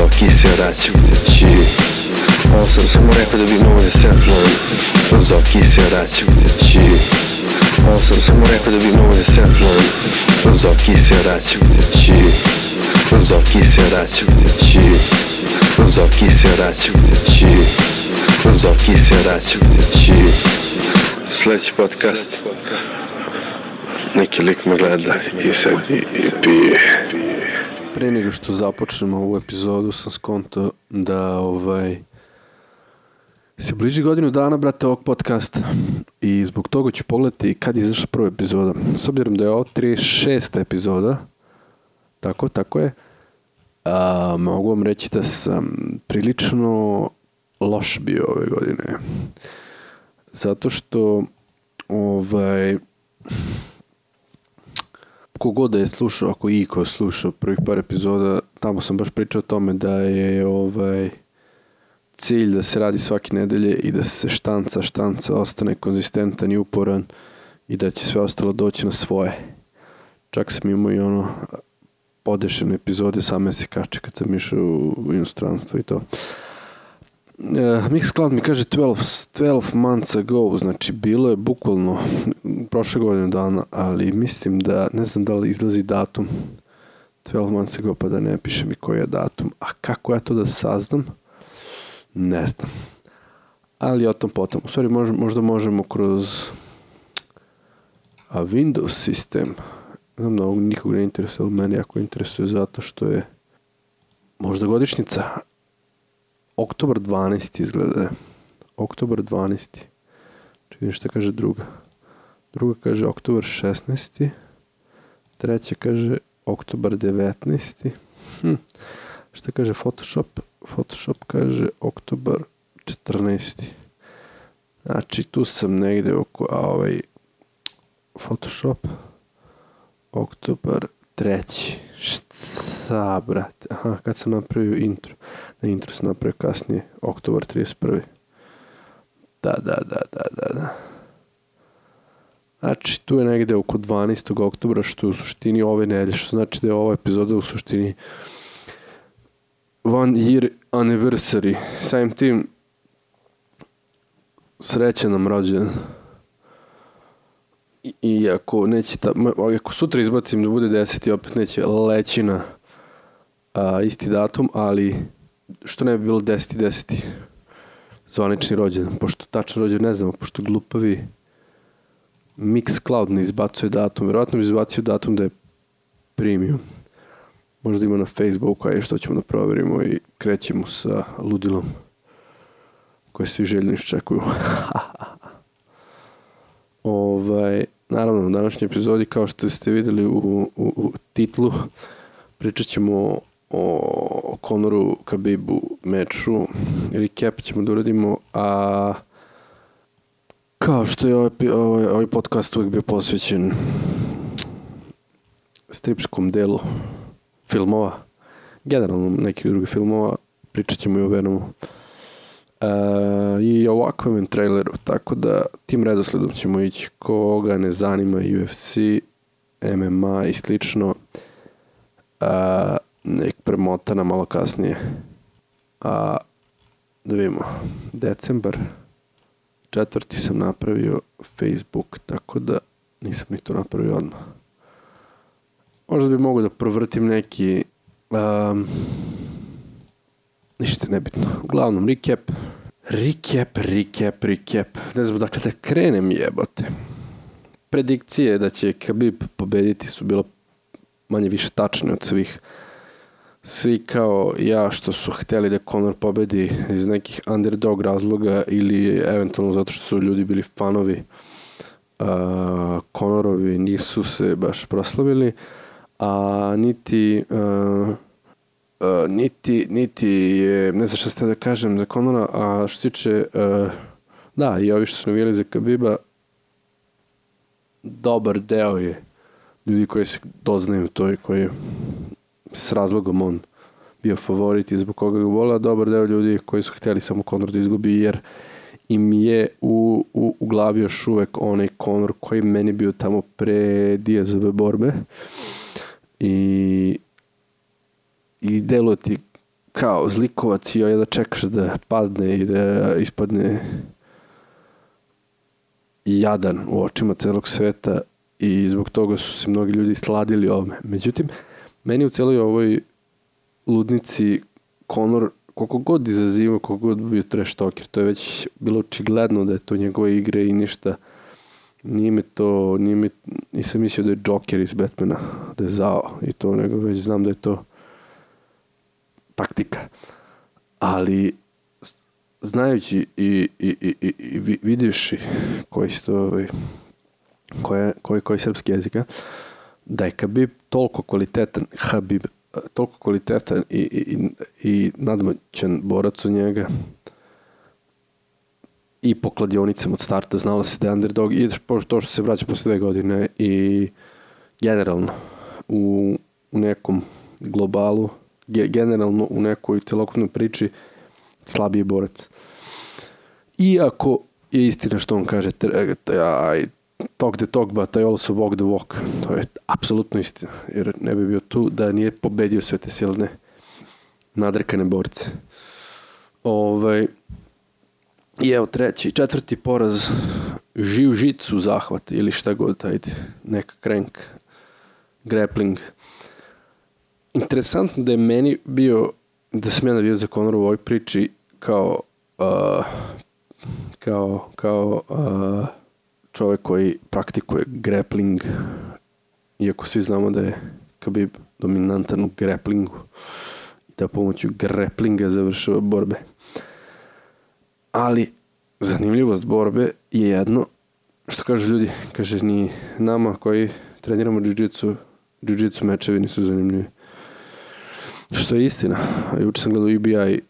Zoki se vraćajući Ovo sam samo rekao da bi mogo da se Zoki se vraćajući Ovo sam samo rekao da bi mogo da se Zoki se vraćajući Zoki se vraćajući Zoki se vraćajući Zoki se vraćajući Sledeći podcast. Neki lik me gleda i sad i, i pije. Pre nego što započnemo ovu epizodu sam skonto da ovaj se bliži godinu dana, brate, ovog podcasta i zbog toga ću pogledati kad je izašla prva epizoda. S obzirom da je ovo 36. epizoda, tako, tako je, a, mogu vam reći da sam prilično loš bio ove godine. Zato što ovaj kogod da je slušao, ako je slušao prvih par epizoda, tamo sam baš pričao o tome da je ovaj cilj da se radi svake nedelje i da se štanca, štanca, ostane konzistentan i uporan i da će sve ostalo doći na svoje. Čak sam imao i ono podešene epizode same se kače kad sam išao u inostranstvo i to. Uh, Mixcloud mi kaže 12, 12 months ago, znači bilo je bukvalno prošle godine dana, ali mislim da, ne znam da li izlazi datum 12 months ago, pa da ne piše mi koji je datum. A kako ja to da saznam? Ne znam. Ali o tom potom. U stvari možda, možda možemo kroz a Windows sistem, znam da ovog nikog ne interesuje, ali meni jako interesuje zato što je možda godišnica oktobar 12. izgleda. Oktobar 12. Čekaj šta kaže druga. Druga kaže oktobar 16. Treća kaže oktobar 19. Hm. Šta kaže Photoshop? Photoshop kaže oktobar 14. Znači tu sam negde oko, a ovaj Photoshop oktobar 3. Šta, brate? Aha, kad sam napravio intro. Na intro sam napravio kasnije, oktobar 31. Da, da, da, da, da, da. Znači, tu je negde oko 12. oktobra, što je u suštini ove nedelje, što znači da je ova epizoda u suštini one year anniversary. Samim tim, srećan nam rođen. I, I ako neće ta, ako sutra izbacim da bude 10 opet neće leći na a, isti datum, ali što ne bi bilo 10. 10. zvanični rođen, pošto tačno rođen ne znamo, pošto glupavi Mixcloud ne izbacuje datum, verovatno bi izbacio datum da je premium. Možda ima na Facebooku, a je što ćemo da proverimo i krećemo sa ludilom koje svi željni iščekuju. ovaj, naravno, u današnjoj epizodi, kao što ste videli u, u, u titlu, pričat ćemo o Conoru Kabibu meču. Recap ćemo da uradimo, a kao što je ovaj, ovaj, ovaj podcast uvijek bio posvećen stripskom delu filmova, generalno nekih drugih filmova, pričat ćemo i o Venomu. Uh, i o Aquaman traileru, tako da tim redosledom ćemo ići koga ne zanima UFC, MMA i slično. Uh, nek premota na malo kasnije. A da vidimo, decembar četvrti sam napravio Facebook, tako da nisam ni to napravio odmah. Možda bi mogo da provrtim neki um, ništa nebitno. Uglavnom, recap. Recap, recap, recap. Ne znam dakle da krenem jebote. Predikcije da će Khabib pobediti su bilo manje više tačne od svih svi kao ja što su hteli da Conor pobedi iz nekih underdog razloga ili eventualno zato što su ljudi bili fanovi uh, Conorovi nisu se baš proslavili a niti uh, uh, niti, niti je, ne znam šta ste da kažem za Conora, a što tiče uh, da, i ovi što su navijeli za Kabiba dobar deo je ljudi koji se doznaju to i koji s razlogom on bio favorit i zbog koga ga vola, dobar deo ljudi koji su htjeli samo Conor da izgubi jer im je u, u, u glavi još uvek onaj Conor koji meni bio tamo pre Diazove borbe i i delo ti kao zlikovac i da čekaš da padne i da ispadne jadan u očima celog sveta i zbog toga su se mnogi ljudi sladili ovome. Međutim, meni u celoj ovoj ludnici Conor koliko god izaziva, koliko god bio trash talker, to je već bilo očigledno da je to njegove igre i ništa nije me to, nije me, nisam mislio da je Joker iz Batmana, da je zao i to, nego već znam da je to taktika. Ali znajući i, i, i, i, i vidjevši koji su to ovaj, koji, koji srpski jezika, da je Khabib toliko kvalitetan, Habib, toliko kvalitetan i, i, i nadmoćan borac u njega i po kladionicama od starta znala se da je underdog i to što se vraća posle dve godine i generalno u, u nekom globalu generalno u nekoj celokupnoj priči slabiji borac. Iako je istina što on kaže, aj, talk the talk, but I also walk the walk. To je apsolutno istina, jer ne bi bio tu da nije pobedio sve te silne nadrekane borce. Ovaj, I evo treći, četvrti poraz, živ žicu zahvat ili šta god, ajde, neka crank, grappling. Interesantno da je meni bio, da sam ja navio za Conor u ovoj priči kao, uh, kao, kao uh, čovek koji praktikuje grappling, iako svi znamo da je Khabib dominantan u grapplingu da pomoću grapplinga završava borbe. Ali zanimljivost borbe je jedno, što kažu ljudi, kaže ni nama koji treniramo jiu-jitsu, jiu-jitsu mečevi nisu zanimljivi. Što je istina. Juče sam gledao EBI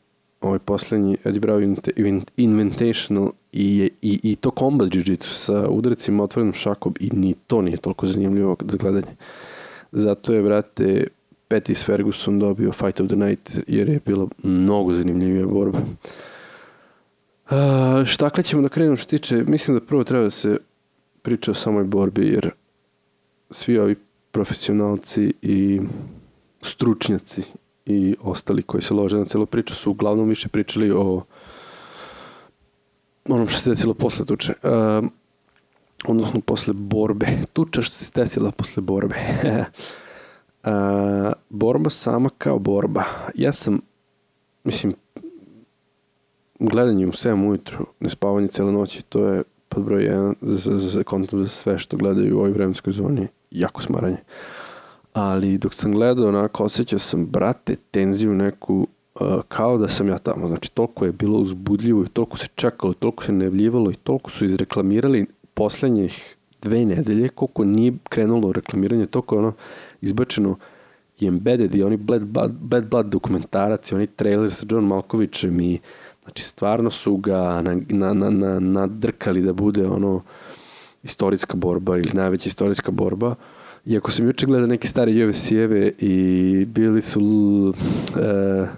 ovaj poslednji Eddie Bravo Invitational i, i, i to combat jiu-jitsu sa udaricima otvorenom šakom i ni to nije toliko zanimljivo za gledanje. Zato je, brate, Pettis Ferguson dobio Fight of the Night jer je bilo mnogo zanimljivija borba. Uh, štakle ćemo da krenemo što tiče, mislim da prvo treba da se priča o samoj borbi jer svi ovi profesionalci i stručnjaci i ostali koji se lože na celu priču su uglavnom više pričali o onom što se desilo posle tuče. Uh, odnosno posle borbe. Tuča što se desila posle borbe. uh, borba sama kao borba. Ja sam, mislim, gledanje u 7 ujutru, nespavanje cele noći, to je pod broj 1 za, za, za, za sve što gledaju u ovoj vremenskoj zoni jako smaranje. Ali dok sam gledao, onako, osjećao sam, brate, tenziju neku, kao da sam ja tamo. Znači, toliko je bilo uzbudljivo i toliko se čekalo, toliko se nevljivalo i toliko su izreklamirali poslednjih dve nedelje, koliko nije krenulo reklamiranje, toliko je ono izbačeno i embedded i oni Bad Blood, Bad Blood dokumentarac i oni trailer sa John Malkovićem i znači stvarno su ga na, na, na, na, nadrkali da bude ono istorijska borba ili najveća istorijska borba. Iako sam juče gledao neke stare UFC-eve i bili su uh,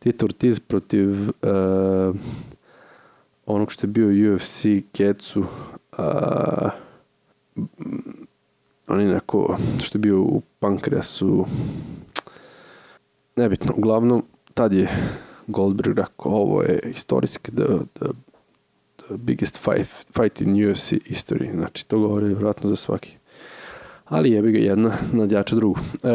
Tito Ortiz protiv uh, onog što je bio UFC Kecu uh, on je neko što je bio u Pankreasu nebitno, uglavnom tad je Goldberg rekao ovo je istorijski the, the, the biggest fight, fight in UFC history. Znači to govori vjerojatno za svaki ali jebi ga jedna nadjača drugu. E,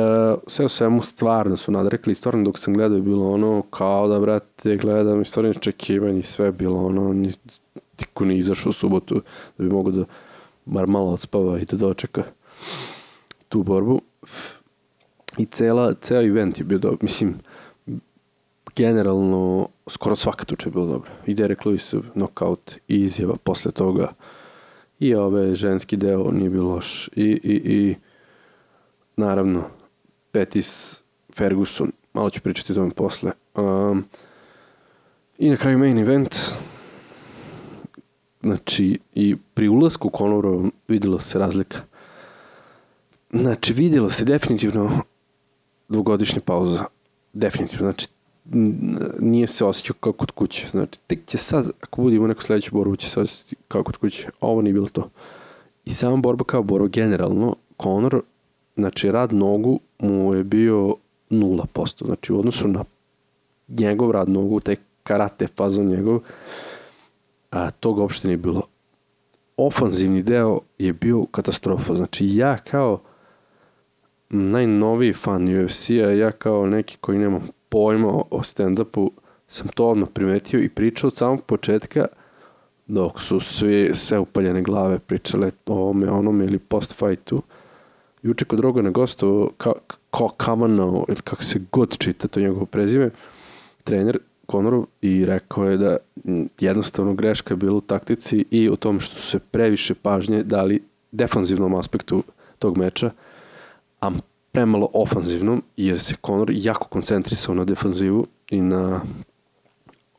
sve o svemu stvarno su nadrekli, stvarno dok sam gledao je bilo ono kao da brate gledam i stvarno očekivanje sve bilo ono ni, izašao u subotu da bi mogo da bar malo odspava i da dočeka tu borbu. I cela, ceo event je bio dobro, mislim generalno skoro svaka tuča je bilo dobro i Derek Lewisov knockout izjava posle toga i ove ženski deo nije bio loš. I, i, i naravno Petis Ferguson. Malo ću pričati o tome posle. Um, i na kraju main event. Znači i pri ulasku Conora videlo se razlika. Znači videlo se definitivno dvogodišnja pauza. Definitivno. Znači nije se osjećao kao kod kuće. Znači, tek će sad, ako budemo neku sledeću borbu, će se osjećati kao kod kuće. Ovo nije bilo to. I sama borba kao borba, generalno, Conor, znači, rad nogu mu je bio 0%. Znači, u odnosu na njegov rad nogu, taj karate fazon njegov, a toga uopšte nije bilo. Ofanzivni deo je bio katastrofa. Znači ja kao najnoviji fan UFC-a, ja kao neki koji nema pojma o stand-upu, sam to odmah primetio i pričao od samog početka dok su svi sve upaljene glave pričale o ovome, onome ili post-fightu. Juče kod Rogana gostu ka, Ko Kavano, ili kako se god čita to njegovo prezime, trener Konorov i rekao je da jednostavno greška je bila u taktici i u tom što su se previše pažnje dali defanzivnom aspektu tog meča, a premalo ofanzivnom, jer se Conor jako koncentrisao na defanzivu i na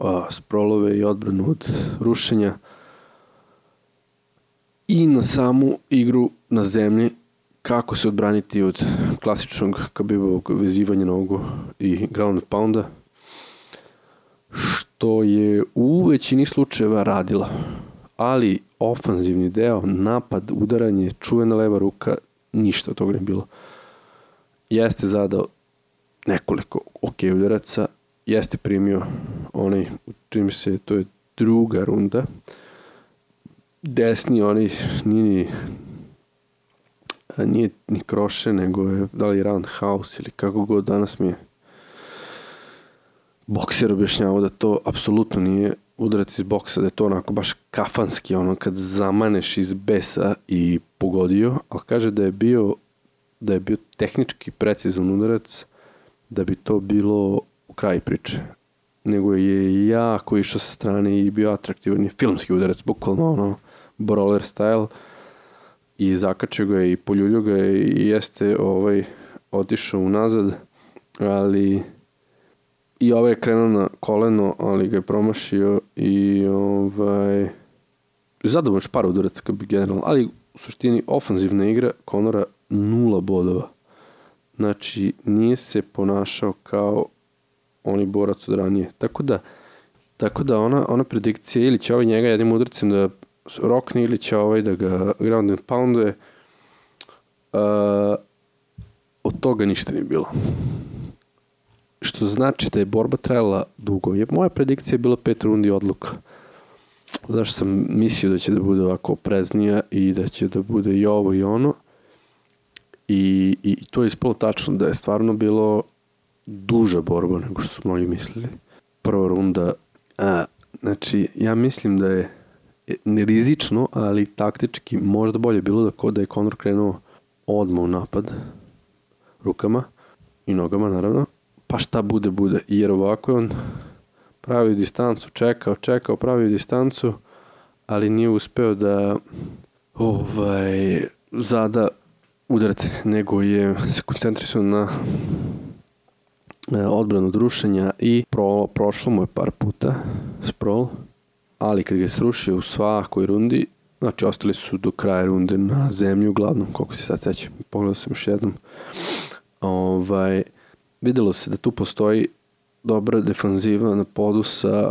a, sprolove i odbranu od rušenja i na samu igru na zemlji kako se odbraniti od klasičnog kabibovog vezivanja nogu i ground pounda što je u većini slučajeva radila ali ofanzivni deo, napad, udaranje, čuvena leva ruka, ništa od toga ne bilo. Jeste zadao nekoliko ok udaraca, jeste primio onaj, čim se, to je druga runda, desni onaj, nije ni, nije ni kroše, nego je, da li roundhouse ili kako god danas mi je bokser objašnjavao da to apsolutno nije udarati iz boksa, da je to onako baš kafanski, ono kad zamaneš iz besa i pogodio, ali kaže da je bio da je bio tehnički precizan udarac, da bi to bilo u kraju priče. Nego je jako išao sa strane i bio atraktivan je filmski udarac, bukvalno ono brawler style i zakačio ga i poljulio ga i jeste ovaj otišao unazad, ali i ovaj je krenuo na koleno, ali ga je promašio i ovaj zadovoljno par udaraca kao bi generalno, ali u suštini ofanzivna igra Konora nula bodova. Znači, nije se ponašao kao oni borac od ranije. Tako da, tako da ona, ona predikcija ili će ovaj njega jednim udarcem da rokne ili će ovaj da ga ground and pounduje, uh, od toga ništa nije bilo. Što znači da je borba trajala dugo. Je, moja predikcija je bila pet rundi odluka. Zašto sam mislio da će da bude ovako opreznija i da će da bude i ovo i ono. I, i to je ispalo tačno da je stvarno bilo duža borba nego što su mnogi mislili. Prva runda, a, znači ja mislim da je rizično, ali taktički možda bolje bilo da, da je Conor krenuo odmah u napad rukama i nogama naravno, pa šta bude bude, jer ovako je on pravio distancu, čekao, čekao, pravio distancu, ali nije uspeo da ovaj, zada udarce, nego je se koncentrisao na odbranu od rušenja i pro, prošlo mu je par puta sprol, ali kad ga je srušio u svakoj rundi, znači ostali su do kraja runde na zemlju, uglavnom, koliko se sad sećam, pogledao sam još jednom, ovaj, videlo se da tu postoji dobra defanziva na podu sa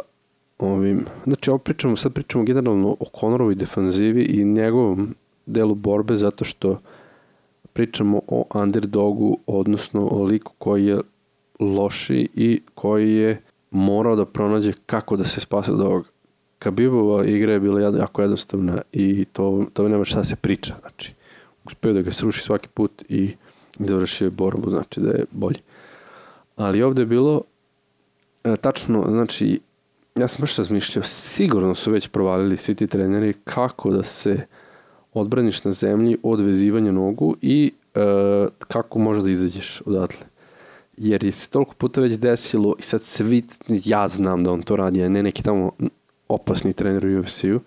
ovim, znači ovo pričamo, sad pričamo generalno o Conorovoj defanzivi i njegovom delu borbe zato što pričamo o underdogu, odnosno o liku koji je loši i koji je morao da pronađe kako da se spase od ovoga. Kabibova igra je bila jako jednostavna i to, to nema šta da se priča. Znači, uspeo da ga sruši svaki put i završio je borbu, znači da je bolji. Ali ovde je bilo e, tačno, znači, ja sam baš razmišljao, sigurno su već provalili svi ti treneri kako da se odbraniš na zemlji od vezivanja nogu i e, kako možeš da izađeš odatle. Jer je se toliko puta već desilo i sad svi, ja znam da on to radi, a ne neki tamo opasni trener u UFC-u.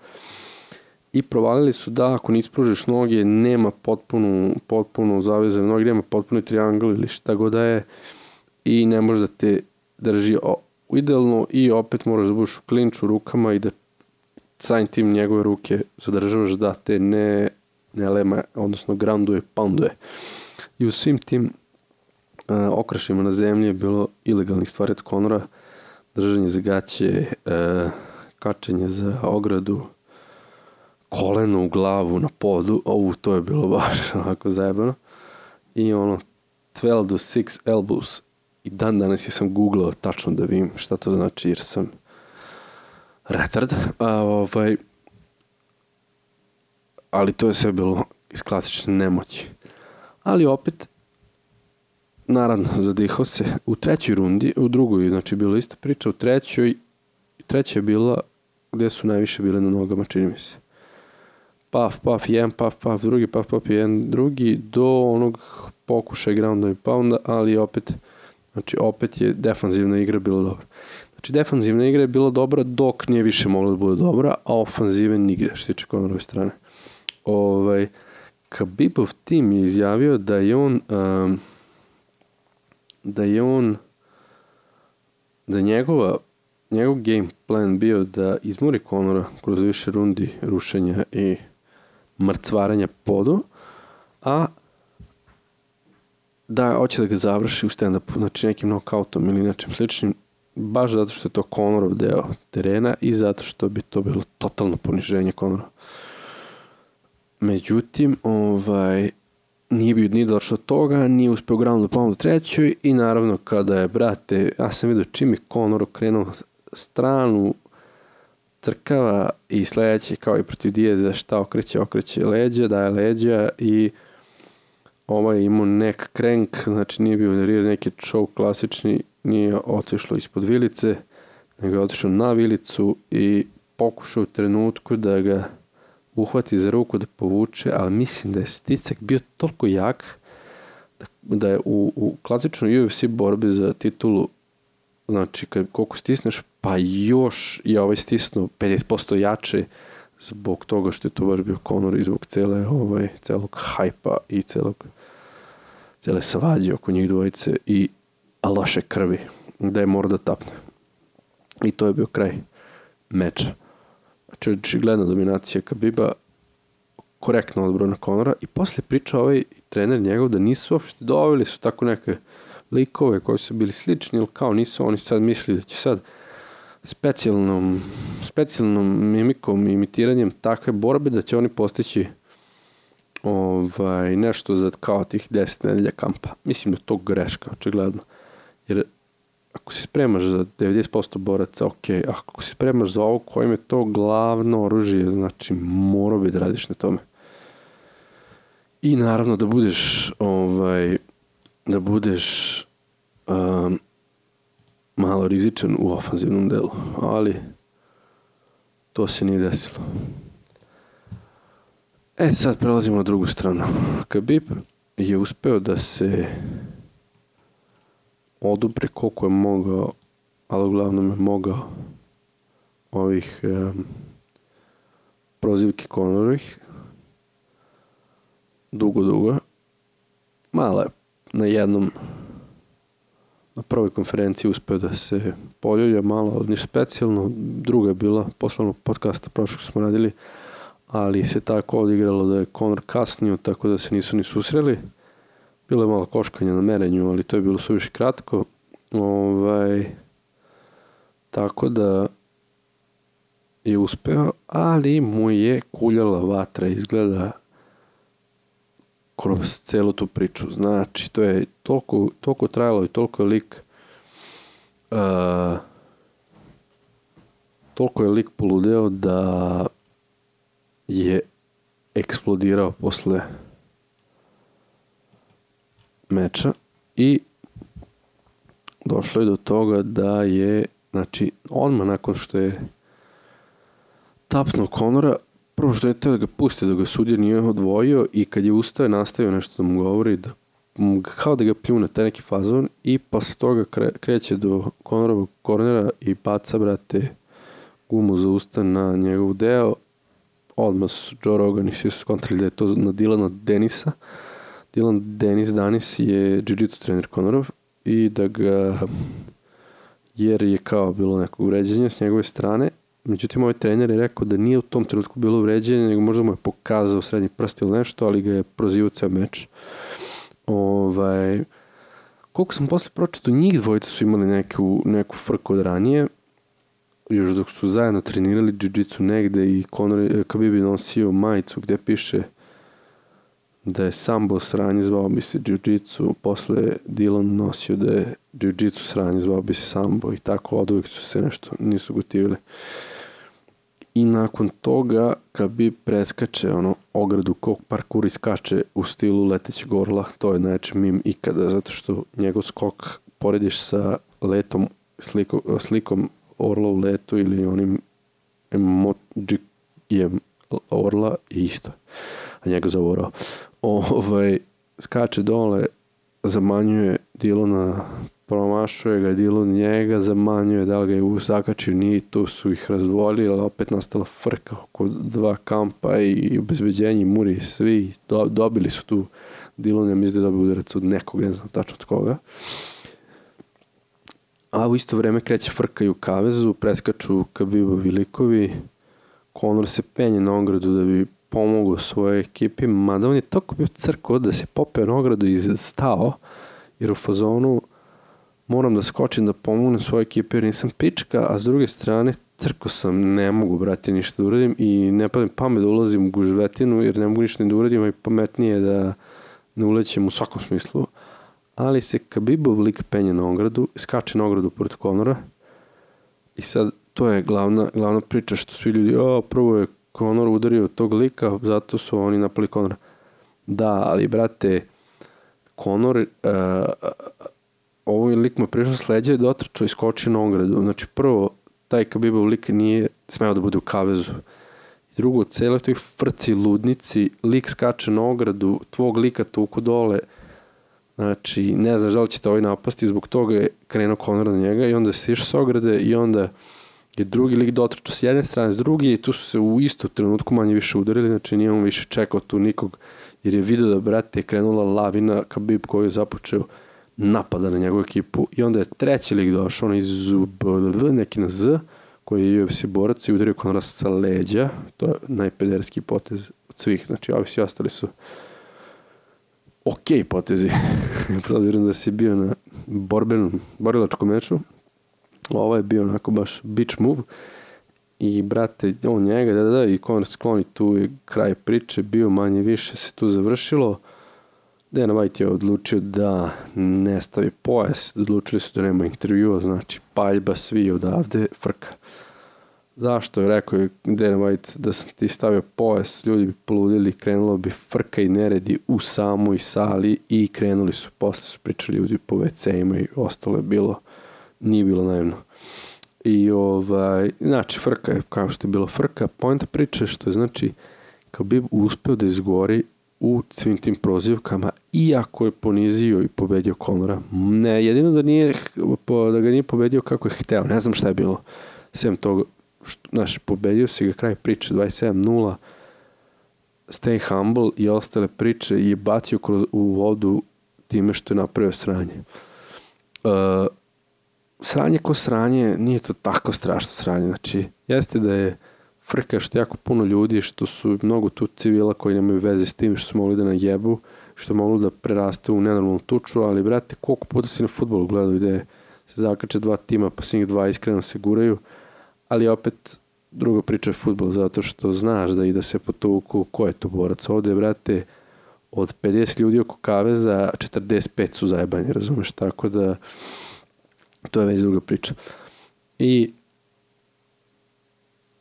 I provalili su da ako ne ispružiš noge, nema potpuno, potpuno zavezane noge, nema potpuno triangl ili šta god da je i ne može da te drži o, idealno i opet moraš da budeš u klinču rukama i da samim tim njegove ruke zadržavaš da te ne, ne lema, odnosno grounduje, pounduje. I u svim tim uh, okrašima na zemlji je bilo ilegalnih stvari od Konora, držanje za gaće, uh, kačenje za ogradu, koleno u glavu na podu, ovu, to je bilo baš onako zajebano. I ono, 12 do 6 elbows i dan danas ja sam googlao tačno da vidim šta to znači jer sam retard. A, ovaj, ali to je sve bilo iz klasične nemoći. Ali opet, naravno, zadihao se. U trećoj rundi, u drugoj, znači, bila ista priča, u trećoj, treća je bila gde su najviše bile na nogama, čini mi se. Paf, paf, jedan, paf, paf, drugi, paf, paf, jedan, drugi, do onog pokušaja grounda i pounda, ali opet, znači, opet je defanzivna igra bila dobra. Znači, defanzivna igra je bila dobra dok nije više mogla da bude dobra, a ofanzive nigde, što se tiče Konorove strane. Ovaj, Khabibov tim je izjavio da je on um, da je on da njegova njegov game plan bio da izmuri Conora kroz više rundi rušenja i mrcvaranja podu, a da hoće da ga završi u stand-upu, znači nekim knockoutom ili nečim sličnim, baš zato što je to Conorov deo terena i zato što bi to bilo totalno poniženje Conora. Međutim, ovaj, nije bio ni došlo od toga, nije uspeo ground da pomogu trećoj i naravno kada je, brate, ja sam vidio čim je Conor okrenuo stranu, trkava i sledeće kao i protiv Dijeza šta okreće, okreće leđa, daje leđa i ovaj imao nek krenk, znači nije bio rear neki show klasični, nije otišlo ispod vilice, nego je otišao na vilicu i pokušao u trenutku da ga uhvati za ruku da povuče, ali mislim da je sticak bio toliko jak da, da je u, u klasičnoj UFC borbi za titulu znači kad, koliko stisneš pa još je ovaj stisnuo 50% jače zbog toga što je to baš bio Conor i zbog cele, ovaj, celog hajpa i celog cele svađe oko njih dvojice i loše krvi da je mora da tapne i to je bio kraj meča Znači, očigledna dominacija Kabiba, korektno odbrana Konora i posle priča ovaj trener njegov da nisu uopšte doveli su tako neke likove koji su bili slični, ili kao nisu oni sad mislili da će sad specijalnom, specijalnom mimikom imitiranjem takve borbe da će oni postići ovaj, nešto za kao tih 10 nedelja kampa. Mislim da to greška, očigledno. Jer ako se spremaš za 90% boraca, ok, ako se spremaš za ovo kojim je to glavno oružje, znači mora bi da radiš na tome. I naravno da budeš ovaj, da budeš um, malo rizičan u ofanzivnom delu, ali to se nije desilo. E, sad prelazimo na drugu stranu. Khabib je uspeo da se odupre koliko je mogao, ali uglavnom je mogao ovih um, prozivki Konorovih dugo, dugo. Malo je na jednom na prvoj konferenciji uspeo da se poljulja malo, ali ništa specijalno. Druga je bila poslovnog podcasta prošlog smo radili, ali se tako odigralo da je Conor kasnio, tako da se nisu ni susreli. Bilo je malo koškanja na merenju, ali to je bilo suviše kratko. Ovaj, tako da je uspeo, ali mu je kuljala vatra, izgleda kroz celu tu priču. Znači, to je toliko, toliko trajalo i toliko je lik uh, toliko je lik poludeo da je eksplodirao posle meča i došlo je do toga da je znači odmah nakon što je tapnuo Konora prvo što je teo da ga pusti da ga sudija nije odvojio i kad je ustao je nastavio nešto da mu govori da kao da ga pljune taj neki fazon i posle toga kre, kreće do Konorovog kornera i baca brate gumu za usta na njegov deo. Odmah su Joe Rogan i svi su skontrali da je to na Dilana Denisa Dylan Denis Danis je jiu-jitsu trener Konorov i da ga jer je kao bilo neko uređenje s njegove strane Međutim, ovaj trener je rekao da nije u tom trenutku bilo vređenje, nego možda mu je pokazao srednji prst ili nešto, ali ga je prozivao ceo meč. Ovaj, koliko sam posle pročito, njih dvojica su imali neku, neku frku od ranije, još dok su zajedno trenirali jiu-jitsu negde i Conor, Khabib je nosio majicu gde piše da je sambo sranje zvao bi se jiu-jitsu, posle Dylan nosio da je jiu-jitsu sranje zvao bi se sambo i tako od su se nešto nisu gotivili. I nakon toga, kad bi preskače ono ogradu kog parkour iskače u stilu letećeg orla, to je najče mim ikada, zato što njegov skok porediš sa letom, sliko, slikom orla u letu ili onim emojijem orla je isto. A njega zavorao. Ovaj, skače dole, zamanjuje Dilona, promašuje ga Dilon njega, zamanjuje da li ga je zakačio, nije, tu su ih razdvojili, ali opet nastala frka oko dva kampa i obezbeđenje, muri, svi do, dobili su tu Dilon, ja mislim da dobio udarac od nekog, ne znam tačno od koga. A u isto vreme kreće frka i u kavezu, preskaču Kabibovi likovi, Conor se penje na ogradu da bi pomogao svojoj ekipi, mada on je toko bio crko da se popeo na ogradu i stao, jer u fazonu moram da skočim da pomognem svojoj ekipi jer nisam pička, a s druge strane crko sam, ne mogu brati ništa da uradim i ne padim pamet da ulazim u gužvetinu jer ne mogu ništa da uradim, a i pametnije da ne ulećem u svakom smislu. Ali se Kabibov lik penje na ogradu, skače na ogradu pored Konora i sad to je glavna, glavna priča što svi ljudi, o, prvo je Conor udario tog lika, zato su oni napali Conora. Da, ali brate, Conor, uh, ovaj lik mu je prišao s leđa i dotrčao i skočio na ogradu. Znači, prvo, taj Kabibov lik nije smeo da bude u kavezu. Drugo, celo toj frci ludnici, lik skače na ogradu, tvog lika tuku dole, znači, ne znaš da li će te ovaj napasti, zbog toga je krenuo Conor na njega i onda se s ograde i onda je drugi lik dotrčao s jedne strane, s druge i tu su se u isto trenutku manje više udarili, znači nije on više čekao tu nikog, jer je vidio da, brate, je krenula lavina Khabib koji je započeo napada na njegovu ekipu. I onda je treći lik došao, on iz neki na Z, koji je UFC borac i udario Konora sa leđa, to je najpederski potez od svih, znači ovi svi ostali su ok potezi, s obzirom da si bio na borbenom, borilačkom meču, Ovo je bio onako baš bitch move. I brate, on njega, da, da, da, i Conor skloni tu je kraj priče, bio manje više se tu završilo. Dana White je odlučio da ne stavi pojas, odlučili su da nema intervjua, znači paljba svi odavde, frka. Zašto je rekao je Dana White da sam ti stavio pojas, ljudi bi poludili, krenulo bi frka i neredi u samoj sali i krenuli su, posle su pričali ljudi po WC-ima i ostalo je bilo nije bilo naivno. I ovaj, znači, frka je kao što je bilo frka. Pojenta priče što je znači kao bi uspeo da izgori u svim tim prozivkama, iako je ponizio i pobedio Konora. Ne, jedino da, nije, da ga nije pobedio kako je hteo. Ne znam šta je bilo. Sem toga, što, znaš, pobedio si ga kraj priče 27-0, stay humble i ostale priče i je bacio kroz, u vodu time što je napravio sranje. Uh, sranje ko sranje, nije to tako strašno sranje. Znači, jeste da je frka što jako puno ljudi, što su mnogo tu civila koji nemaju veze s tim, što su mogli da najebu, što mogli da preraste u nenormalnu tuču, ali brate, koliko puta si na futbolu gledao gde se zakače dva tima, pa se njih dva iskreno se guraju, ali opet druga priča je futbol, zato što znaš da i da se potuku ko je to borac. Ovde, brate, od 50 ljudi oko kaveza, 45 su zajebani, razumeš, tako da To je već druga priča. I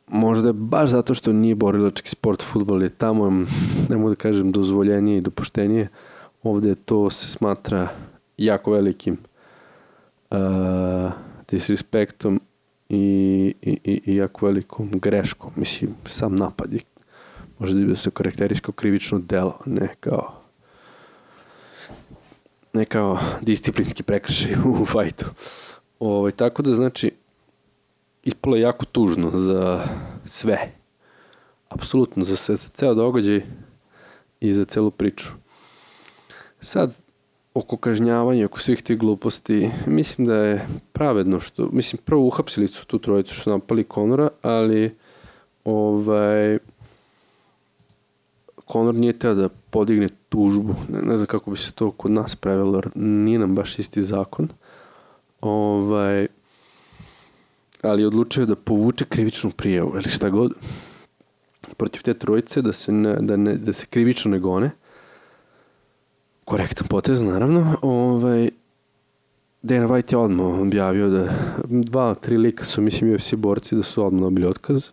možda baš zato što nije borilački sport, futbol je tamo, ne mogu da kažem, dozvoljenije i dopuštenije. Ovde to se smatra jako velikim uh, disrespektom i, i, i, jako velikom greškom. Mislim, sam napad je možda da se karakteriš krivično delo, ne kao ne kao disciplinski prekršaj u fajtu. Ovaj, tako da, znači, ispalo je jako tužno za sve. Apsolutno za sve, za ceo događaj i za celu priču. Sad, oko kažnjavanja, oko svih tih gluposti, mislim da je pravedno što, mislim, prvo uhapsili su tu trojicu što su napali Konora, ali ovaj, Konor nije teo da podigne tužbu, ne, ne znam kako bi se to kod nas pravilo, jer nije nam baš isti zakon. Ovaj, ali odlučio da povuče krivičnu prijavu ili šta god protiv te trojice da se, ne, da, ne, da se krivično ne gone korektan potez, naravno. Ovaj, Dana White je odmah objavio da dva, tri lika su, mislim, UFC borci da su odmah dobili otkaz.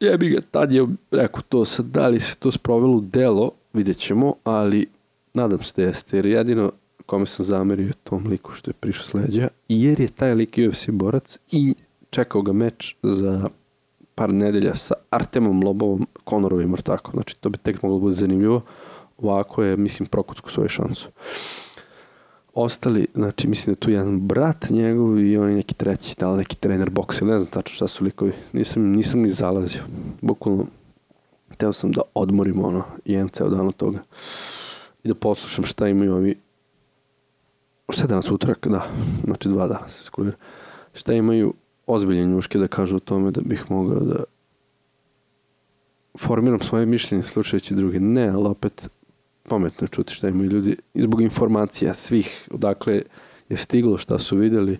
Jebi ga, tad je rekao to sad, da li se to sprovelo u delo, vidjet ćemo, ali nadam se da jeste, jer jedino kome sam zamerio tom liku što je prišao sleđa, jer je taj lik UFC borac i čekao ga meč za par nedelja sa Artemom Lobovom, Konorovim ortakom. Znači, to bi tek moglo bude zanimljivo. Ovako je, mislim, prokucku svoju šansu. Ostali, znači, mislim da je tu jedan brat njegov i on je neki treći, da li neki trener boksa, ne znam tačno šta su likovi. Nisam, nisam ni zalazio. Bukvalno, teo sam da odmorim ono, jedan ceo dan od toga. I da poslušam šta imaju ovi šta je danas utrak, da, znači dva dana se skulira. Šta imaju ozbiljne njuške da kažu o tome da bih mogao da formiram svoje mišljenje slušajući druge. Ne, ali opet pametno čuti šta imaju ljudi zbog informacija svih odakle je stiglo, šta su videli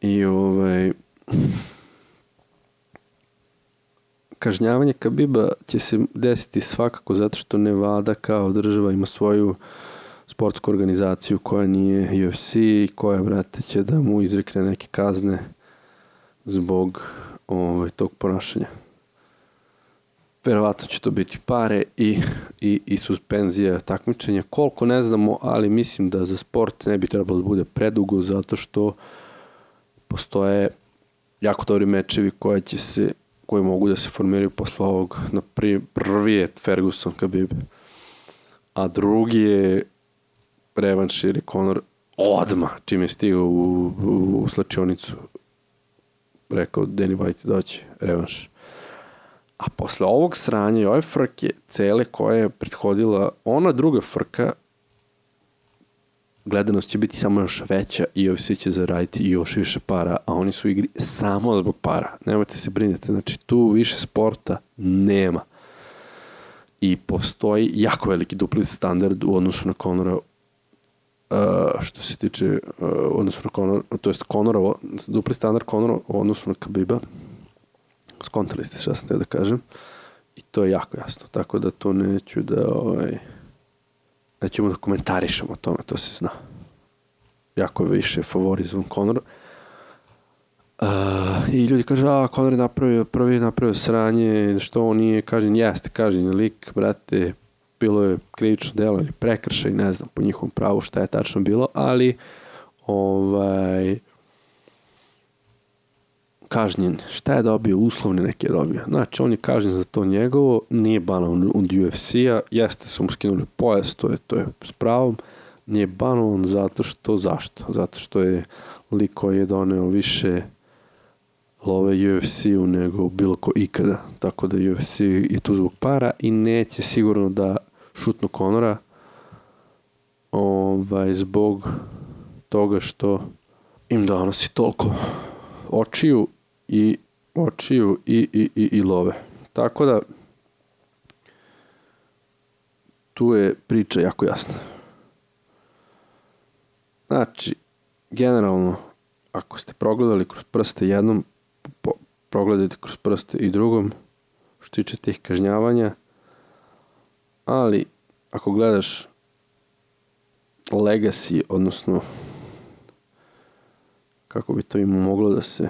i ovaj kažnjavanje Kabiba će se desiti svakako zato što Nevada kao država ima svoju sportsku organizaciju koja nije UFC koja, brate, će da mu izrekne neke kazne zbog ovaj, tog ponašanja. Verovatno će to biti pare i, i, i suspenzija takmičenja. Koliko ne znamo, ali mislim da za sport ne bi trebalo da bude predugo zato što postoje jako dobri mečevi koje će se koji mogu da se formiraju posle ovog. Na prvi je Ferguson Khabib, a drugi je revanš ili Conor odma čim je stigao u, u, u slačionicu rekao Danny White doći revanš. A posle ovog sranja i ove frke, cele koja je prethodila, ona druga frka, gledanost će biti samo još veća i UFC će zaraditi još više para, a oni su igri samo zbog para. Nemojte se brinete, znači tu više sporta nema. I postoji jako veliki dupli standard u odnosu na Conora Uh, što se tiče uh, odnosu na Conor, to jest Conora, dupli standard Conora u odnosu na Kabiba. Skontali ste šta sam te da kažem. I to je jako jasno, tako da to neću da ovaj, nećemo da komentarišemo o tome, to se zna. Jako više favorizovan Conor. Uh, I ljudi kažu, a Conor je napravio, prvi je napravio sranje, što on nije kažen, jeste kažen lik, brate, bilo je krivično delo ili prekršaj, ne znam po njihovom pravu šta je tačno bilo, ali ovaj kažnjen. Šta je dobio? Uslovne neke je dobio. Znači, on je kažnjen za to njegovo, nije banovan od UFC-a, jeste su mu skinuli pojas, to je, to je s pravom, nije banovan zato što, zašto? Zato što je lik koji je doneo više love UFC-u nego bilo ko ikada. Tako da UFC je tu zbog para i neće sigurno da šutnu Konora ovaj, zbog toga što im donosi toliko očiju i očiju i, i, i, i love. Tako da tu je priča jako jasna. Znači, generalno, ako ste progledali kroz prste jednom, po, progledajte kroz prste i drugom, što tiče tih kažnjavanja, ali ako gledaš legacy, odnosno kako bi to im moglo da se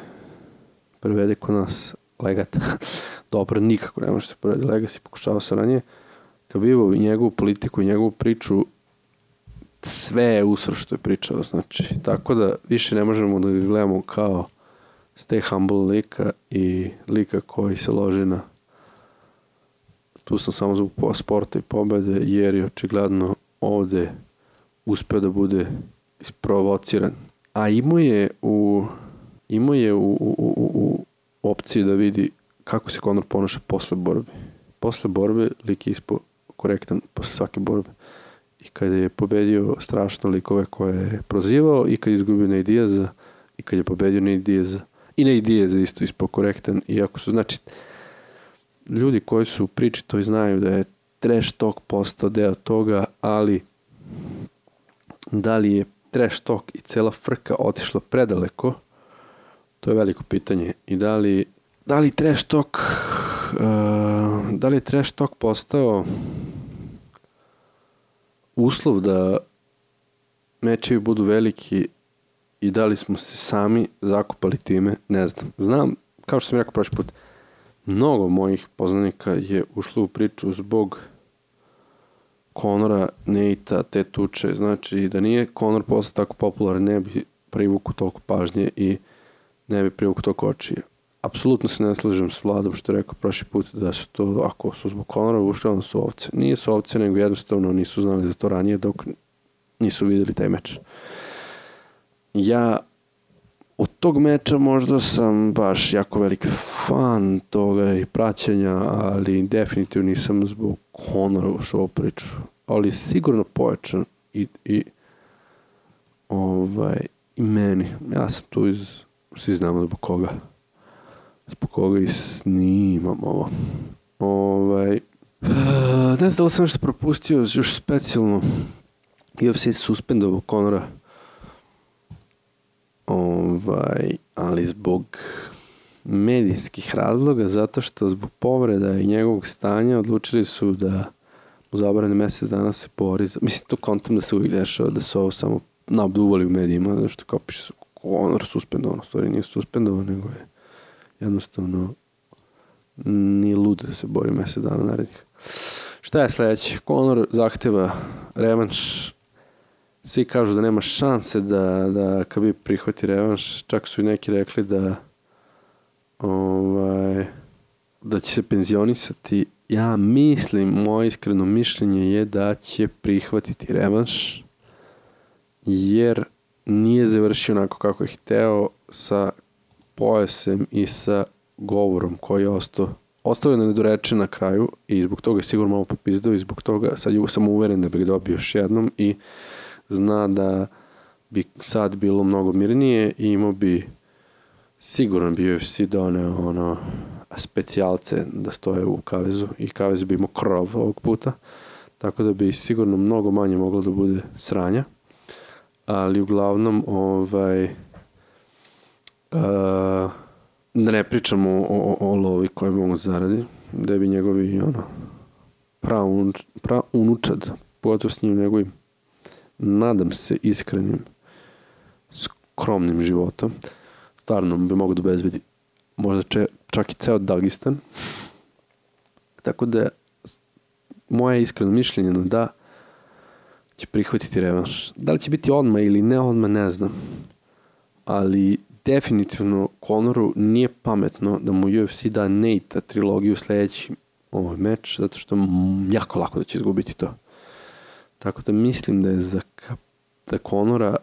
prevede kod nas legat. Dobro, nikako ne može se prevede legacy, pokušava se ranije. Kabibov i njegovu politiku i njegovu priču sve je usro što je pričao, znači, tako da više ne možemo da ga gledamo kao stay humble lika i lika koji se loži na tu sam samo zbog sporta i pobede, jer je očigledno ovde uspeo da bude isprovociran. A imao je u, imao je u, u, u, u opciji da vidi kako se Conor ponaša posle borbe. Posle borbe lik je ispo korektan posle svake borbe. I kada je pobedio strašno likove koje je prozivao i kad je izgubio Nate Diaza i kad je pobedio Nate Diaza i Nate Diaz isto ispo korektan iako su znači ljudi koji su priči to i znaju da je trash talk postao deo toga, ali da li je trash talk i cela frka otišla predaleko, to je veliko pitanje. I da li, da li trash talk uh, da li je trash talk postao uslov da mečevi budu veliki i da li smo se sami zakupali time, ne znam. Znam, kao što sam rekao prošli put, mnogo mojih poznanika je ušlo u priču zbog Konora, Neita, te tuče. Znači, da nije Konor postao tako popularan, ne bi privuku toliko pažnje i ne bi privuku toliko očije. Apsolutno se ne slažem s Vladom što je rekao prošli put da su to, ako su zbog Konora ušli, onda su ovce. Nije su ovce, nego jednostavno nisu znali za to ranije dok nisu videli taj meč. Ja od tog meča možda sam baš jako velik fan toga i praćenja, ali definitivno nisam zbog Conora ušao u priču. Ali sigurno pojačan i, i ovaj, i meni. Ja sam tu iz, svi znamo zbog koga. Zbog koga i snimam ovo. Ovaj, ne znam da li sam nešto propustio još specijalno. UFC suspendovao Conora Ovaj, ali zbog medijskih razloga, zato što zbog povreda i njegovog stanja odlučili su da u zabrane mesec dana se bori. Mislim, to kontam da se uvijek dešava, da su ovo samo nabduvali u medijima, zato što kao piše su Conor suspendovan, stvari nije suspendovan, nego je jednostavno nije lud da se bori mesec dana narednih. Šta je sledeće? Conor zahteva revanš svi kažu da nema šanse da, da Khabib prihvati revanš, čak su i neki rekli da ovaj, da će se penzionisati. Ja mislim, moje iskreno mišljenje je da će prihvatiti revanš, jer nije završio onako kako je hteo sa pojasem i sa govorom koji je ostao ostao je nedorečen na kraju i zbog toga je sigurno malo popizdao i zbog toga sad sam uveren da bi ga dobio još jednom i zna da bi sad bilo mnogo mirnije i imao bi sigurno bi UFC doneo ono specijalce da stoje u kavezu i kavez bi imao krov ovog puta tako da bi sigurno mnogo manje moglo da bude sranja ali uglavnom ovaj uh, da ne pričamo o, o, o lovi koje mogu zaradi da bi njegovi ono pra, un, pra unučad pogotovo s njim njegovim nadam se iskrenim, skromnim životom, stvarno bi mogo da obezbedi možda če, čak i ceo Dagistan. Tako da moje iskreno mišljenje da će prihvatiti revanš. Da li će biti odma ili ne odma, ne znam. Ali definitivno Conoru nije pametno da mu UFC da Nate trilogiju sledeći ovaj meč, zato što jako lako da će izgubiti to. Tako da mislim da je za da Konora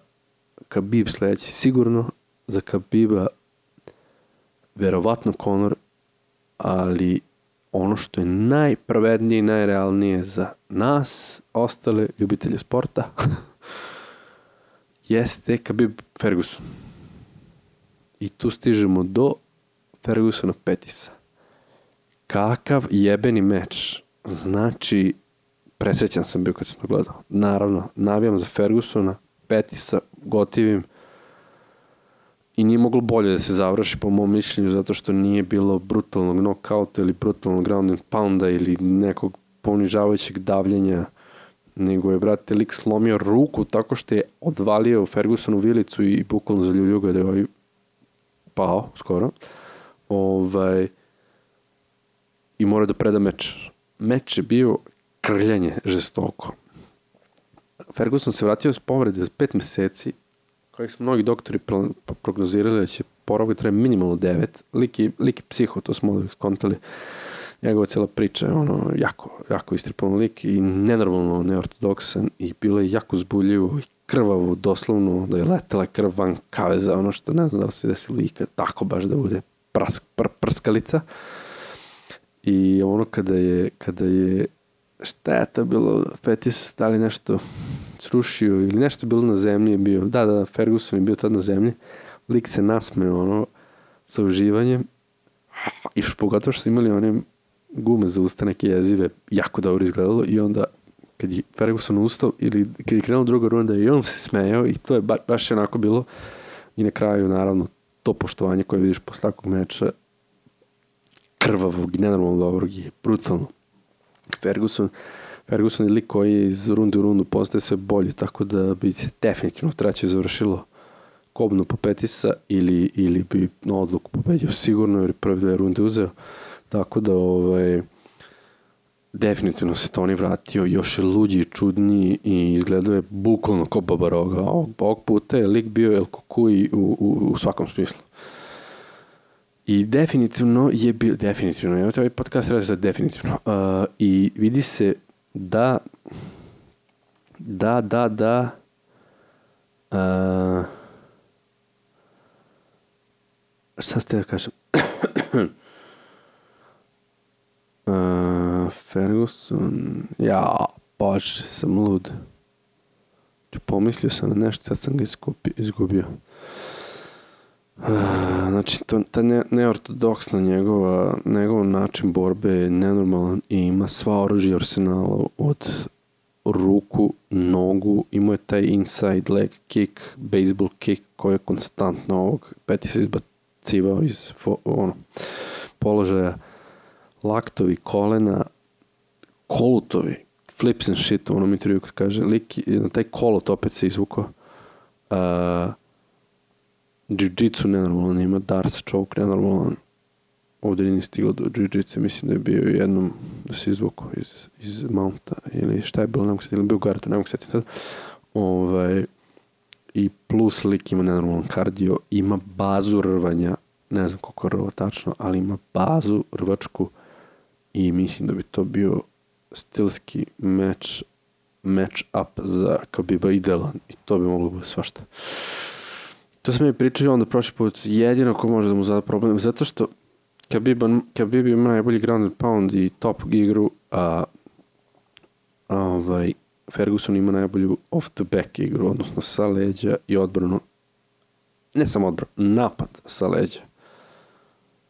Khabib sledeći sigurno, za Khabiba verovatno Konor, ali ono što je najpravednije i najrealnije za nas, ostale ljubitelje sporta, jeste Khabib Ferguson. I tu stižemo do Fergusona Petisa. Kakav jebeni meč. Znači, presrećan sam bio kad sam to gledao. Naravno, navijam za Fergusona, Petisa, gotivim i nije moglo bolje da se završi po mom mišljenju zato što nije bilo brutalnog knockouta ili brutalnog ground and pounda ili nekog ponižavajućeg davljenja nego je, brate, lik slomio ruku tako što je odvalio Fergusonu vilicu i bukvalno zaljubio ga da je ovaj pao skoro. Ovaj, I mora da preda meč. Meč je bio krljanje žestoko. Ferguson se vratio s povrede za pet meseci, kojih su mnogi doktori prognozirali da će poravga traje minimalno devet. Lik je, lik je psiho, to smo ovdje skontali. Njegova cela priča je ono, jako, jako istripan lik i nenormalno neortodoksan i bilo je jako zbuljivo i krvavo, doslovno, da je letela krv van kaveza, ono što ne znam da li se desilo ikad tako baš da bude prask, pr, prskalica. I ono kada je, kada je šta je to bilo, Petis, da li nešto srušio ili nešto bilo na zemlji je bio, da, da, Ferguson je bio tad na zemlji, lik se nasmeo, ono, sa uživanjem. I što pogotovo što su imali one gume za usta neke jezive, jako dobro izgledalo. I onda kad je Ferguson ustao ili kad je krenuo druga runda i on se smejao i to je ba, baš onako bilo. I na kraju naravno to poštovanje koje vidiš posle takvog meča krvavog i nenormalno dobrog je brutalno. Ferguson, Ferguson je lik koji iz runde u rundu postaje sve bolje, tako da bi se definitivno treće završilo kobnu po Petisa ili, ili bi na odluku pobedio sigurno jer je prve dve runde uzeo. Tako da ovaj, definitivno se Toni vratio još je luđi, čudniji i izgledao je bukvalno kao babaroga. Ovog, ovog puta je lik bio El Kukui u, u, u svakom smislu. I definitivno je bio, definitivno, te ovaj podcast radi za definitivno. Uh, I vidi se da, da, da, da, uh, šta ste da kažem? uh, Ferguson, ja, bože, sam lud. Pomislio sam na nešto, sad sam ga izgubio. Znači, to, ta ne, neortodoksna njegova, njegov način borbe je nenormalan i ima sva oružja arsenala od ruku, nogu, imao je taj inside leg kick, baseball kick koji je konstantno ovog. Peti se izbacivao iz ono, položaja. Laktovi, kolena, kolutovi, flips and shit, u onom intervju kad kaže, lik, na taj kolot opet se izvukao. Uh, Jiu-jitsu nenormalan, ima Darts choke nenormalan. Ovde nije stiglo do jiu-jitsu, mislim da je bio jednom da se izvukao iz, iz mounta ili šta je bilo, ne mogu se ili bio u gardu, ne mogu se sad. Ovaj, I plus lik ima nenormalan kardio, ima bazu rvanja, ne znam koliko je rva tačno, ali ima bazu rvačku i mislim da bi to bio stilski meč match up za Kabiba idealan i to bi moglo biti svašta. To sam mi pričao onda prošli put, jedino ko može da mu zada problem, zato što Khabib, Khabib ima najbolji ground and pound i top igru, a, a ovaj, Ferguson ima najbolju off the back igru, odnosno sa leđa i odbranu. Ne samo odbranu, napad sa leđa.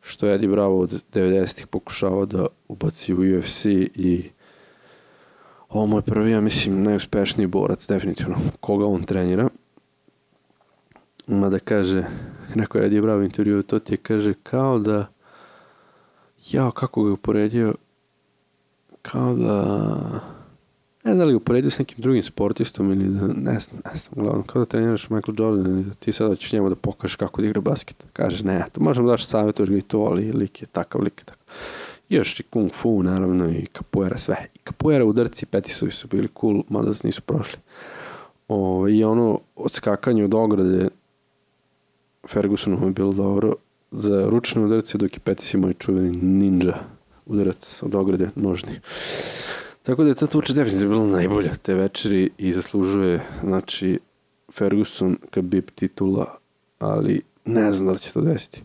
Što je Eddie Bravo od 90-ih pokušavao da ubaci u UFC i ovo mu je prvi, ja mislim, najuspešniji borac, definitivno, koga on trenira da kaže, neko je Bravo intervju, to ti je kaže kao da ja kako ga uporedio kao da ne znam da li ga uporedio s nekim drugim sportistom ili da, ne znam, ne znam, uglavnom kao da treniraš Michael Jordan ili da ti sada ćeš njemu da pokažeš kako da igra basket. Kaže, ne, to možemo daš savjetuješ ga i to, ali lik je takav, lik je takav. I još i kung fu, naravno, i capoeira, sve. I capoeira udarci, petisovi su bili cool, mada nisu prošli. O, I ono, odskakanje od ograde, Fergusonu je bilo dobro za ručne udarce, dok je Petis imao i čuveni ninja udarac od ograde nožni. Tako da je ta tuča definitivno bila najbolja te večeri i zaslužuje, znači, Ferguson Khabib titula, ali ne znam da li će to desiti.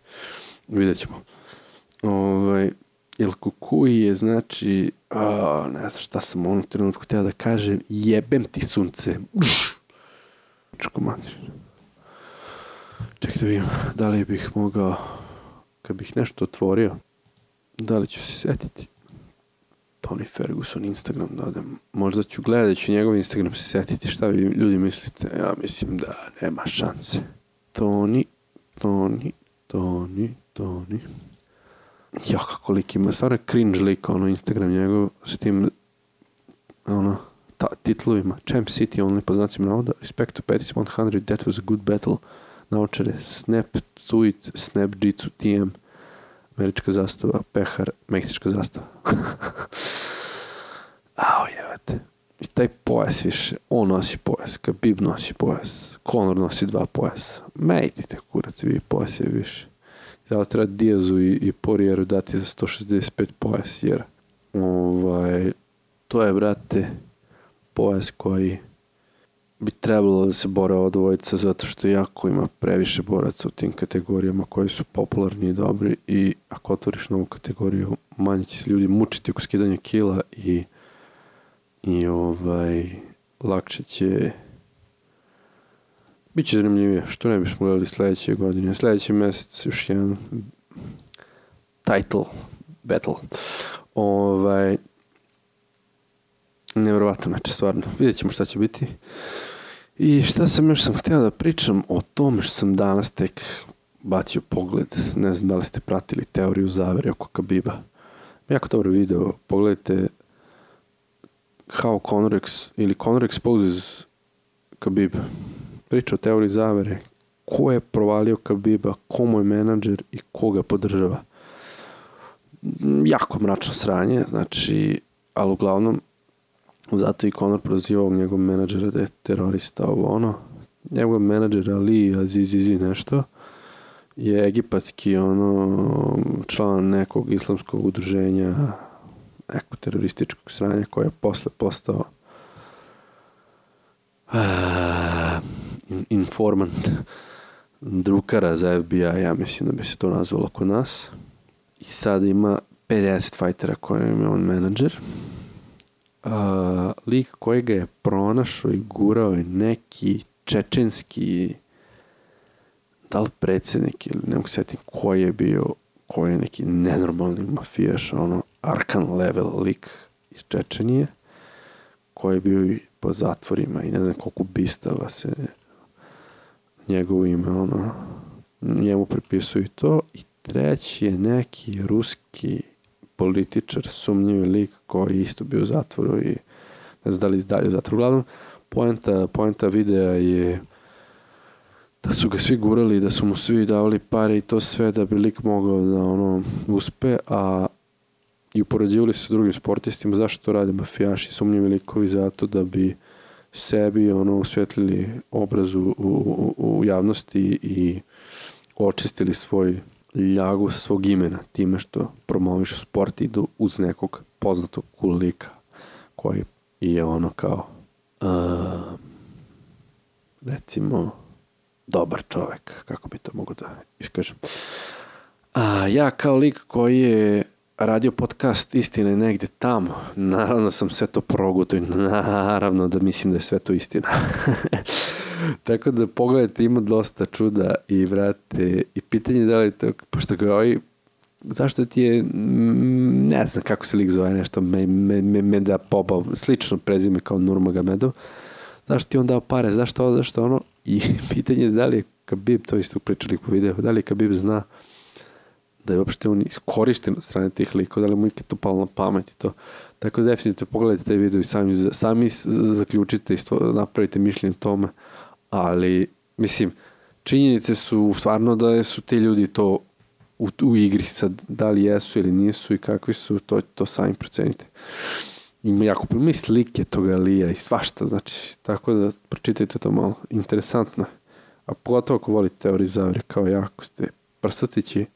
Vidjet ćemo. Ovaj, El Kukui je, znači, a, ne znam šta sam u onom trenutku htio da kažem, jebem ti sunce. Čko mater. Čekaj da vidim, da li bih mogao, kad bih nešto otvorio, da li ću se setiti. Tony Ferguson Instagram da odem. Možda ću gledat ću njegov Instagram se setiti šta vi ljudi mislite. Ja mislim da nema šanse. Tony, Tony, Tony, Tony. Ja, kako lik ima, stvarno cringe lik, ono, Instagram njegov, s tim, ono, ta, titlovima. Champ City, only po znacima navoda. Respect to Pettis 100, that was a good battle naočare, Snap, Tweet, Snap, Jitsu, TM, američka zastava, pehar, meksička zastava. Ao, jevate. I taj pojas više, on nosi pojas, Khabib nosi pojas, Conor nosi dva pojasa. Me idite kurac, vi pojas je više. Zato treba Diazu i, i Porijeru dati za 165 pojas, jer ovaj, to je, brate, pojas koji bi trebalo da se bore ova dvojica zato što jako ima previše boraca u tim kategorijama koji su popularni i dobri i ako otvoriš novu kategoriju manje će se ljudi mučiti oko skidanja kila i i ovaj lakše će Biće zanimljivije, što ne bismo gledali sledeće godine. Sledeći mesec još jedan title battle. Ovaj, nevjerovatno meč, stvarno. Vidjet ćemo šta će biti. I šta sam još sam htio da pričam o tome što sam danas tek bacio pogled. Ne znam da li ste pratili teoriju zavere oko Kabiba. Jako dobro video. Pogledajte how Conor ex, ili Conor exposes Khabib. Priča o teoriji zavere. Ko je provalio Khabiba, ko mu je menadžer i ko ga podržava. Jako mračno sranje, znači, ali uglavnom zato i Conor prozivao njegov menadžera da je terorista ovo ono. Njegov menadžer Ali Azizizi nešto je egipatski ono član nekog islamskog udruženja nekog terorističkog sranja koje je posle postao uh, informant drukara za FBI, ja mislim da bi se to nazvalo kod nas. I sad ima 50 fajtera koje je on menadžer. Uh, lik koji ga je pronašao i gurao je neki čečenski da li predsednik ili ne mogu setim ko je bio, ko je neki nenormalni mafijaš, ono, Arkan level lik iz Čečenije, koji je bio i po zatvorima i ne znam koliko bistava se njegovo ime, ono, njemu pripisuju to. I treći je neki ruski političar, sumnjivi lik koji isto bio u zatvoru i ne znam da li dalje u zatvoru. Uglavnom, poenta, poenta videa je da su ga svi gurali, da su mu svi davali pare i to sve da bi lik mogao da ono uspe, a i upoređivali se sa drugim sportistima, zašto to rade mafijaši, sumnjivi likovi zato da bi sebi ono usvetlili obraz u, u, u javnosti i očistili svoj ljagu svog imena time što promovišu sport i uz nekog poznatog cool lika koji je ono kao uh, recimo dobar čovek, kako bi to mogu da iskažem. A, ja kao lik koji je radio podcast Istina negde tamo, naravno sam sve to proguto i naravno da mislim da je sve to istina. Tako da pogledajte, ima dosta čuda i vrate, i pitanje da li to, pošto ga ovaj zašto ti je, ne znam kako se lik zove, nešto me, me, me, me da pobao, slično prezime kao Nurmagomedov, zašto ti on dao pare, zašto ovo, zašto ono, i pitanje je da li je Khabib, to isto pričali po videu, da li je Khabib zna da je uopšte on iskorišten od strane tih likova, da li mu ikad to palo na pamet i to. Tako da definitivno pogledajte taj video i sami, sami zaključite i stvo, napravite mišljenje o tome, ali mislim, činjenice su stvarno da su ti ljudi to u, u igri, sad da li jesu ili nisu i kakvi su, to, to sami procenite. Ima jako puno i slike toga Lija i svašta, znači, tako da pročitajte to malo, interesantno. A pogotovo ako volite teoriju zavere kao ja, ste prsatići,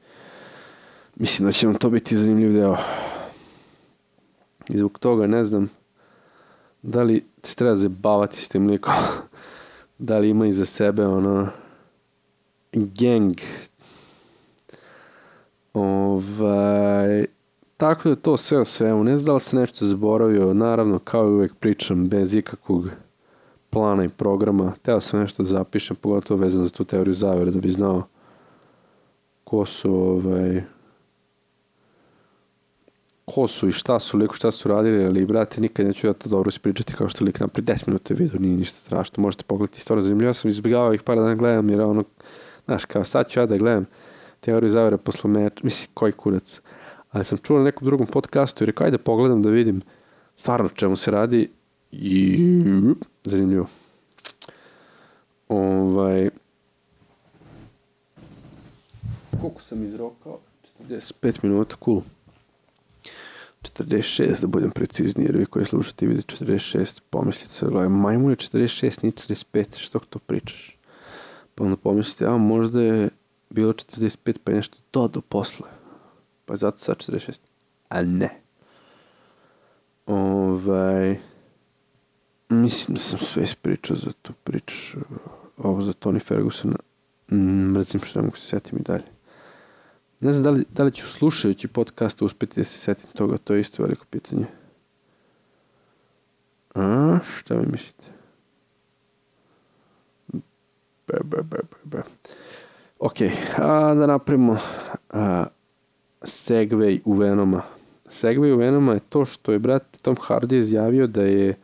mislim da će vam to biti zanimljiv deo. I zbog toga ne znam da li se treba zabavati s tim likom, da li ima iza sebe ono gang. Ovaj tako da to sve o svemu. Ne znam da li se nešto zaboravio. Naravno kao i uvek pričam bez ikakvog plana i programa. Teo sam nešto da zapišem pogotovo vezano za tu teoriju zavere da bi znao ko su ovaj ko su i šta su liko, šta su radili, ali brate, nikad neću ja to dobro ispričati kao što lik napred 10 minuta video, nije ništa strašno, možete pogledati, stvarno zanimljivo, ja sam izbjegavao ih par dana gledam, jer ono, znaš, kao sad ću ja da gledam teoriju zavere posle meča, mislim, koji kurac, ali sam čuo na nekom drugom podcastu i rekao, ajde pogledam da vidim stvarno čemu se radi i zanimljivo. Ovaj, koliko sam izrokao? 45 minuta, cool. 46, da budem precizniji, jer vi koji slušate i vidite 46, pomislite majmun je 46, nije 45, što to pričaš? Pa onda pomislite, a možda je bilo 45, pa je nešto to do posle. Pa zato sad 46. A ne. Ovaj, mislim da sam sve ispričao za tu priču. Ovo za Tony Fergusona. Mrzim što ne mogu se setim i dalje. Ne znam da li, da li ću slušajući podcast uspeti da se setim toga, to je isto veliko pitanje. A, šta mi mislite? Be, be, be, be. Ok, a da napravimo a, segway u Venoma. Segway u Venoma je to što je brat Tom Hardy izjavio da je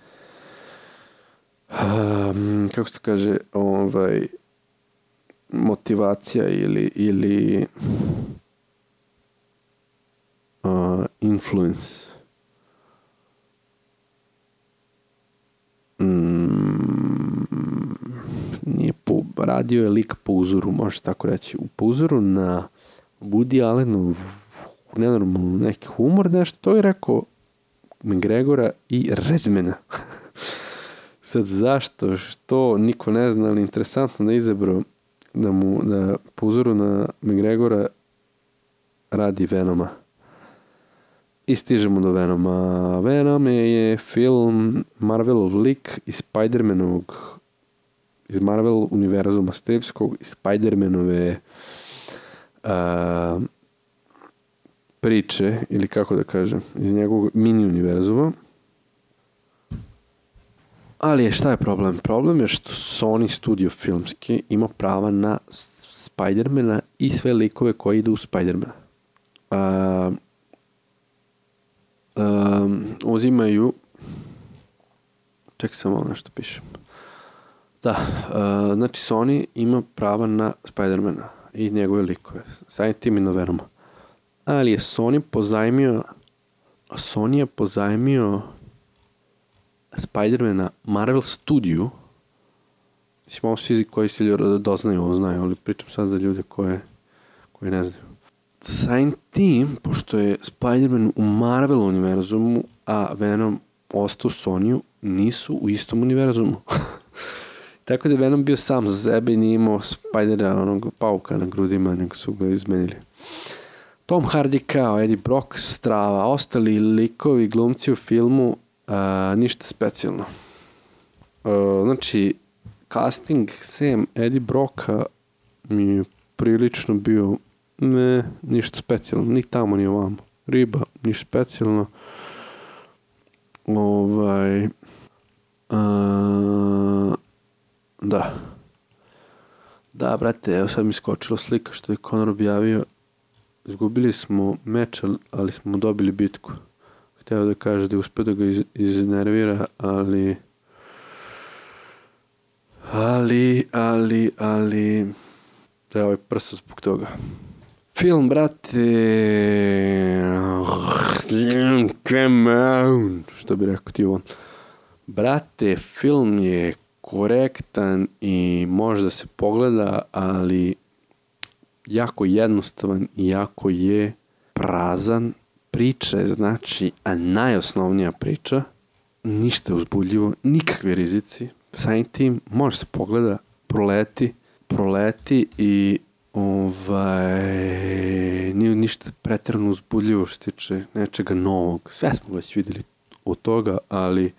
um, kako se to kaže ovaj motivacija ili ili uh, influence. Mm, nije po, radio je lik po uzoru, može tako reći, po uzoru na Woody Allen nenormalno neki humor, nešto, to je rekao McGregora i Redmana. Sad zašto, što, niko ne zna, ali interesantno da izabro da mu, da po uzoru na McGregora radi Venoma. I stižemo do Venoma. Venom je film Marvelov lik iz Spider-Manovog iz Marvel univerzuma stripskog iz Spider-Manove uh, priče, ili kako da kažem, iz njegovog mini univerzuma. Ali je, šta je problem? Problem je što Sony studio filmski ima prava na Spidermana i sve likove koji idu u Spidermana. Uh, um, uzimaju ček samo nešto pišem. Da, uh, znači Sony ima prava na Spidermana i njegove likove. Sajim tim i na ali je Sony pozajmio Sony je pozajmio Spider-mana Marvel Studio mislim ovo svi koji se doznaju ovo znaju ali pričam sad za ljude koje koje ne znaju Samim tim, pošto je Spider-Man u Marvel univerzumu, a Venom ostao u Sonyu, nisu u istom univerzumu. Tako da je Venom bio sam za sebe i nije imao Spidera, onog pauka na grudima, nego su ga izmenili. Tom Hardy kao Eddie Brock, strava, ostali likovi, glumci u filmu, a, ništa specijalno. A, znači, casting sem Eddie Brocka mi je prilično bio ne, ništa specijalno, ni tamo ni ovamo. Riba, ništa specijalno. Ovaj, a, da. Da, brate, evo sad mi skočila slika što je Conor objavio Izgubili smo meč, ali smo dobili bitku. Hteo da kaže da je uspio da ga iz, iznervira, ali... Ali, ali, ali... Da je ovaj prsa zbog toga. Film, brate... Što bi rekao ti on. Brate, film je korektan i može da se pogleda, ali jako jednostavan i jako je prazan. Priča je znači, a najosnovnija priča, ništa uzbudljivo, nikakve rizici. Samim tim može se pogleda, proleti, proleti i ovaj, nije ništa pretredno uzbudljivo što tiče nečega novog. Sve smo već videli od toga, ali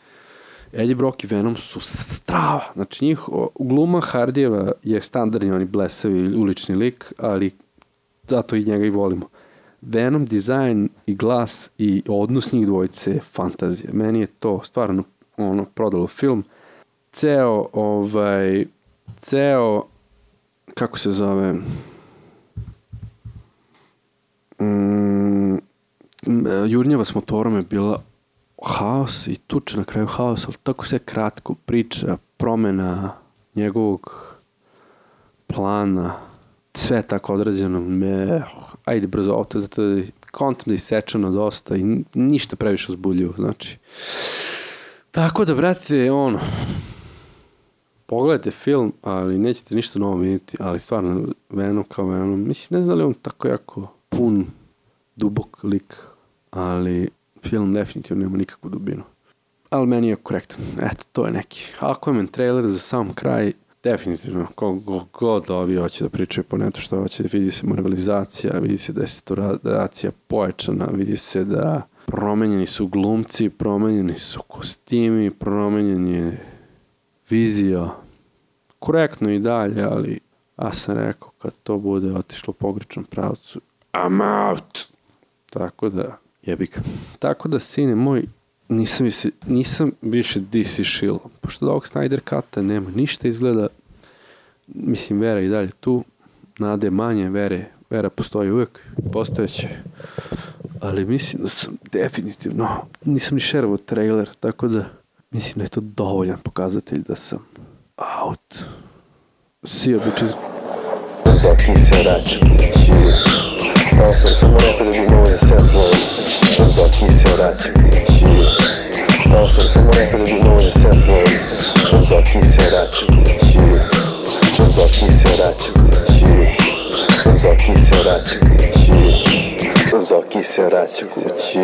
Eddie Brock i Venom su strava. Znači njih, gluma Hardijeva je standardni oni blesavi ulični lik, ali zato i njega i volimo. Venom, dizajn i glas i odnos njih dvojice je fantazija. Meni je to stvarno ono, prodalo film. Ceo, ovaj, ceo, kako se zove, mm, Jurnjava s motorom je bila haos i tuče na kraju haos, ali tako sve kratko priča, promena njegovog plana, sve tako odrađeno, me, ajde brzo, auto, zato je kontent isečeno dosta i ništa previše uzbuljivo, znači. Tako da, brate, ono, pogledajte film, ali nećete ništa novo vidjeti, ali stvarno, Venom kao Venom, mislim, ne znam li on tako jako pun, dubok lik, ali film definitivno nema nikakvu dubinu. Ali meni je korektan. Eto, to je neki Aquaman trailer za sam kraj. Definitivno, kogo god ovi hoće da pričaju po neto što hoće, vidi se moralizacija, vidi se da je saturacija pojačana, vidi se da promenjeni su glumci, promenjeni su kostimi, promenjen je vizija. Korektno i dalje, ali ja sam rekao kad to bude otišlo u pogrečnom pravcu, I'm out! Tako da, Jebika. Tako da, sine moj, nisam, više, nisam više DC shill. Pošto od ovog Snyder Cut-a nema ništa izgleda, mislim, vera i dalje tu, nade manje, vere, vera postoji uvek, postojeće. Ali mislim da sam definitivno, nisam ni šerovo trailer, tako da mislim da je to dovoljan pokazatelj da sam out. See you bitches. Zaki se račun. Kao sam samo rekao da bi mogo da se upload. Dok mi se vraćati Dao sam samo rekao da bi mogo da se upload Dok mi se vraćati Zoki se vraća kući Zoki